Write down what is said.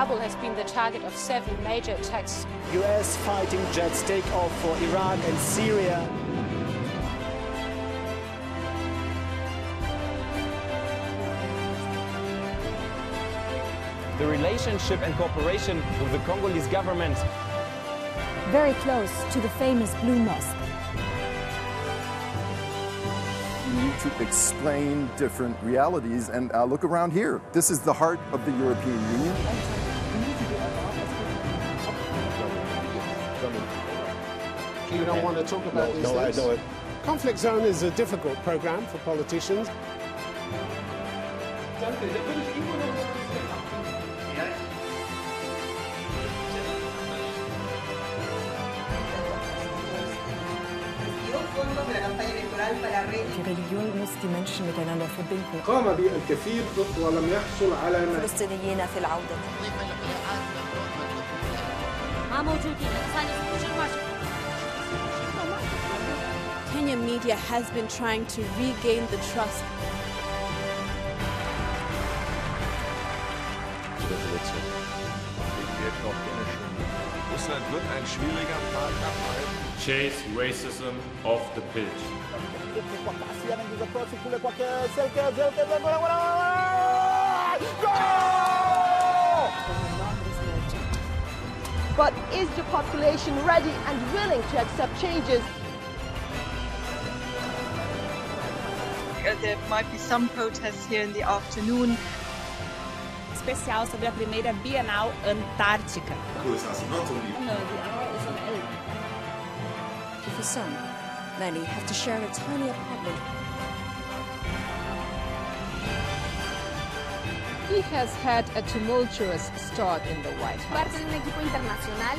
Kabul has been the target of seven major attacks. US fighting jets take off for Iraq and Syria. The relationship and cooperation with the Congolese government. Very close to the famous Blue Mosque. You need to explain different realities and uh, look around here. This is the heart of the European Union. You don't want to talk about No, these no, I things? know it. Conflict Zone is a difficult program for politicians. Die Religion muss die Menschen miteinander verbinden. قام بالكثير ولم يحصل على ما الفلسطينيين في العودة. Kenyan media has been trying to regain the trust Russland wird ein schwieriger Pfad abhalten. Chase racism off the pitch. But is the population ready and willing to accept changes? There might be some protests here in the afternoon. Especial sobre a primeira Bienal Antártica. For some, many have to share a tiny apartment. He has had a tumultuous start in the White House. Parte de un equipo internacional.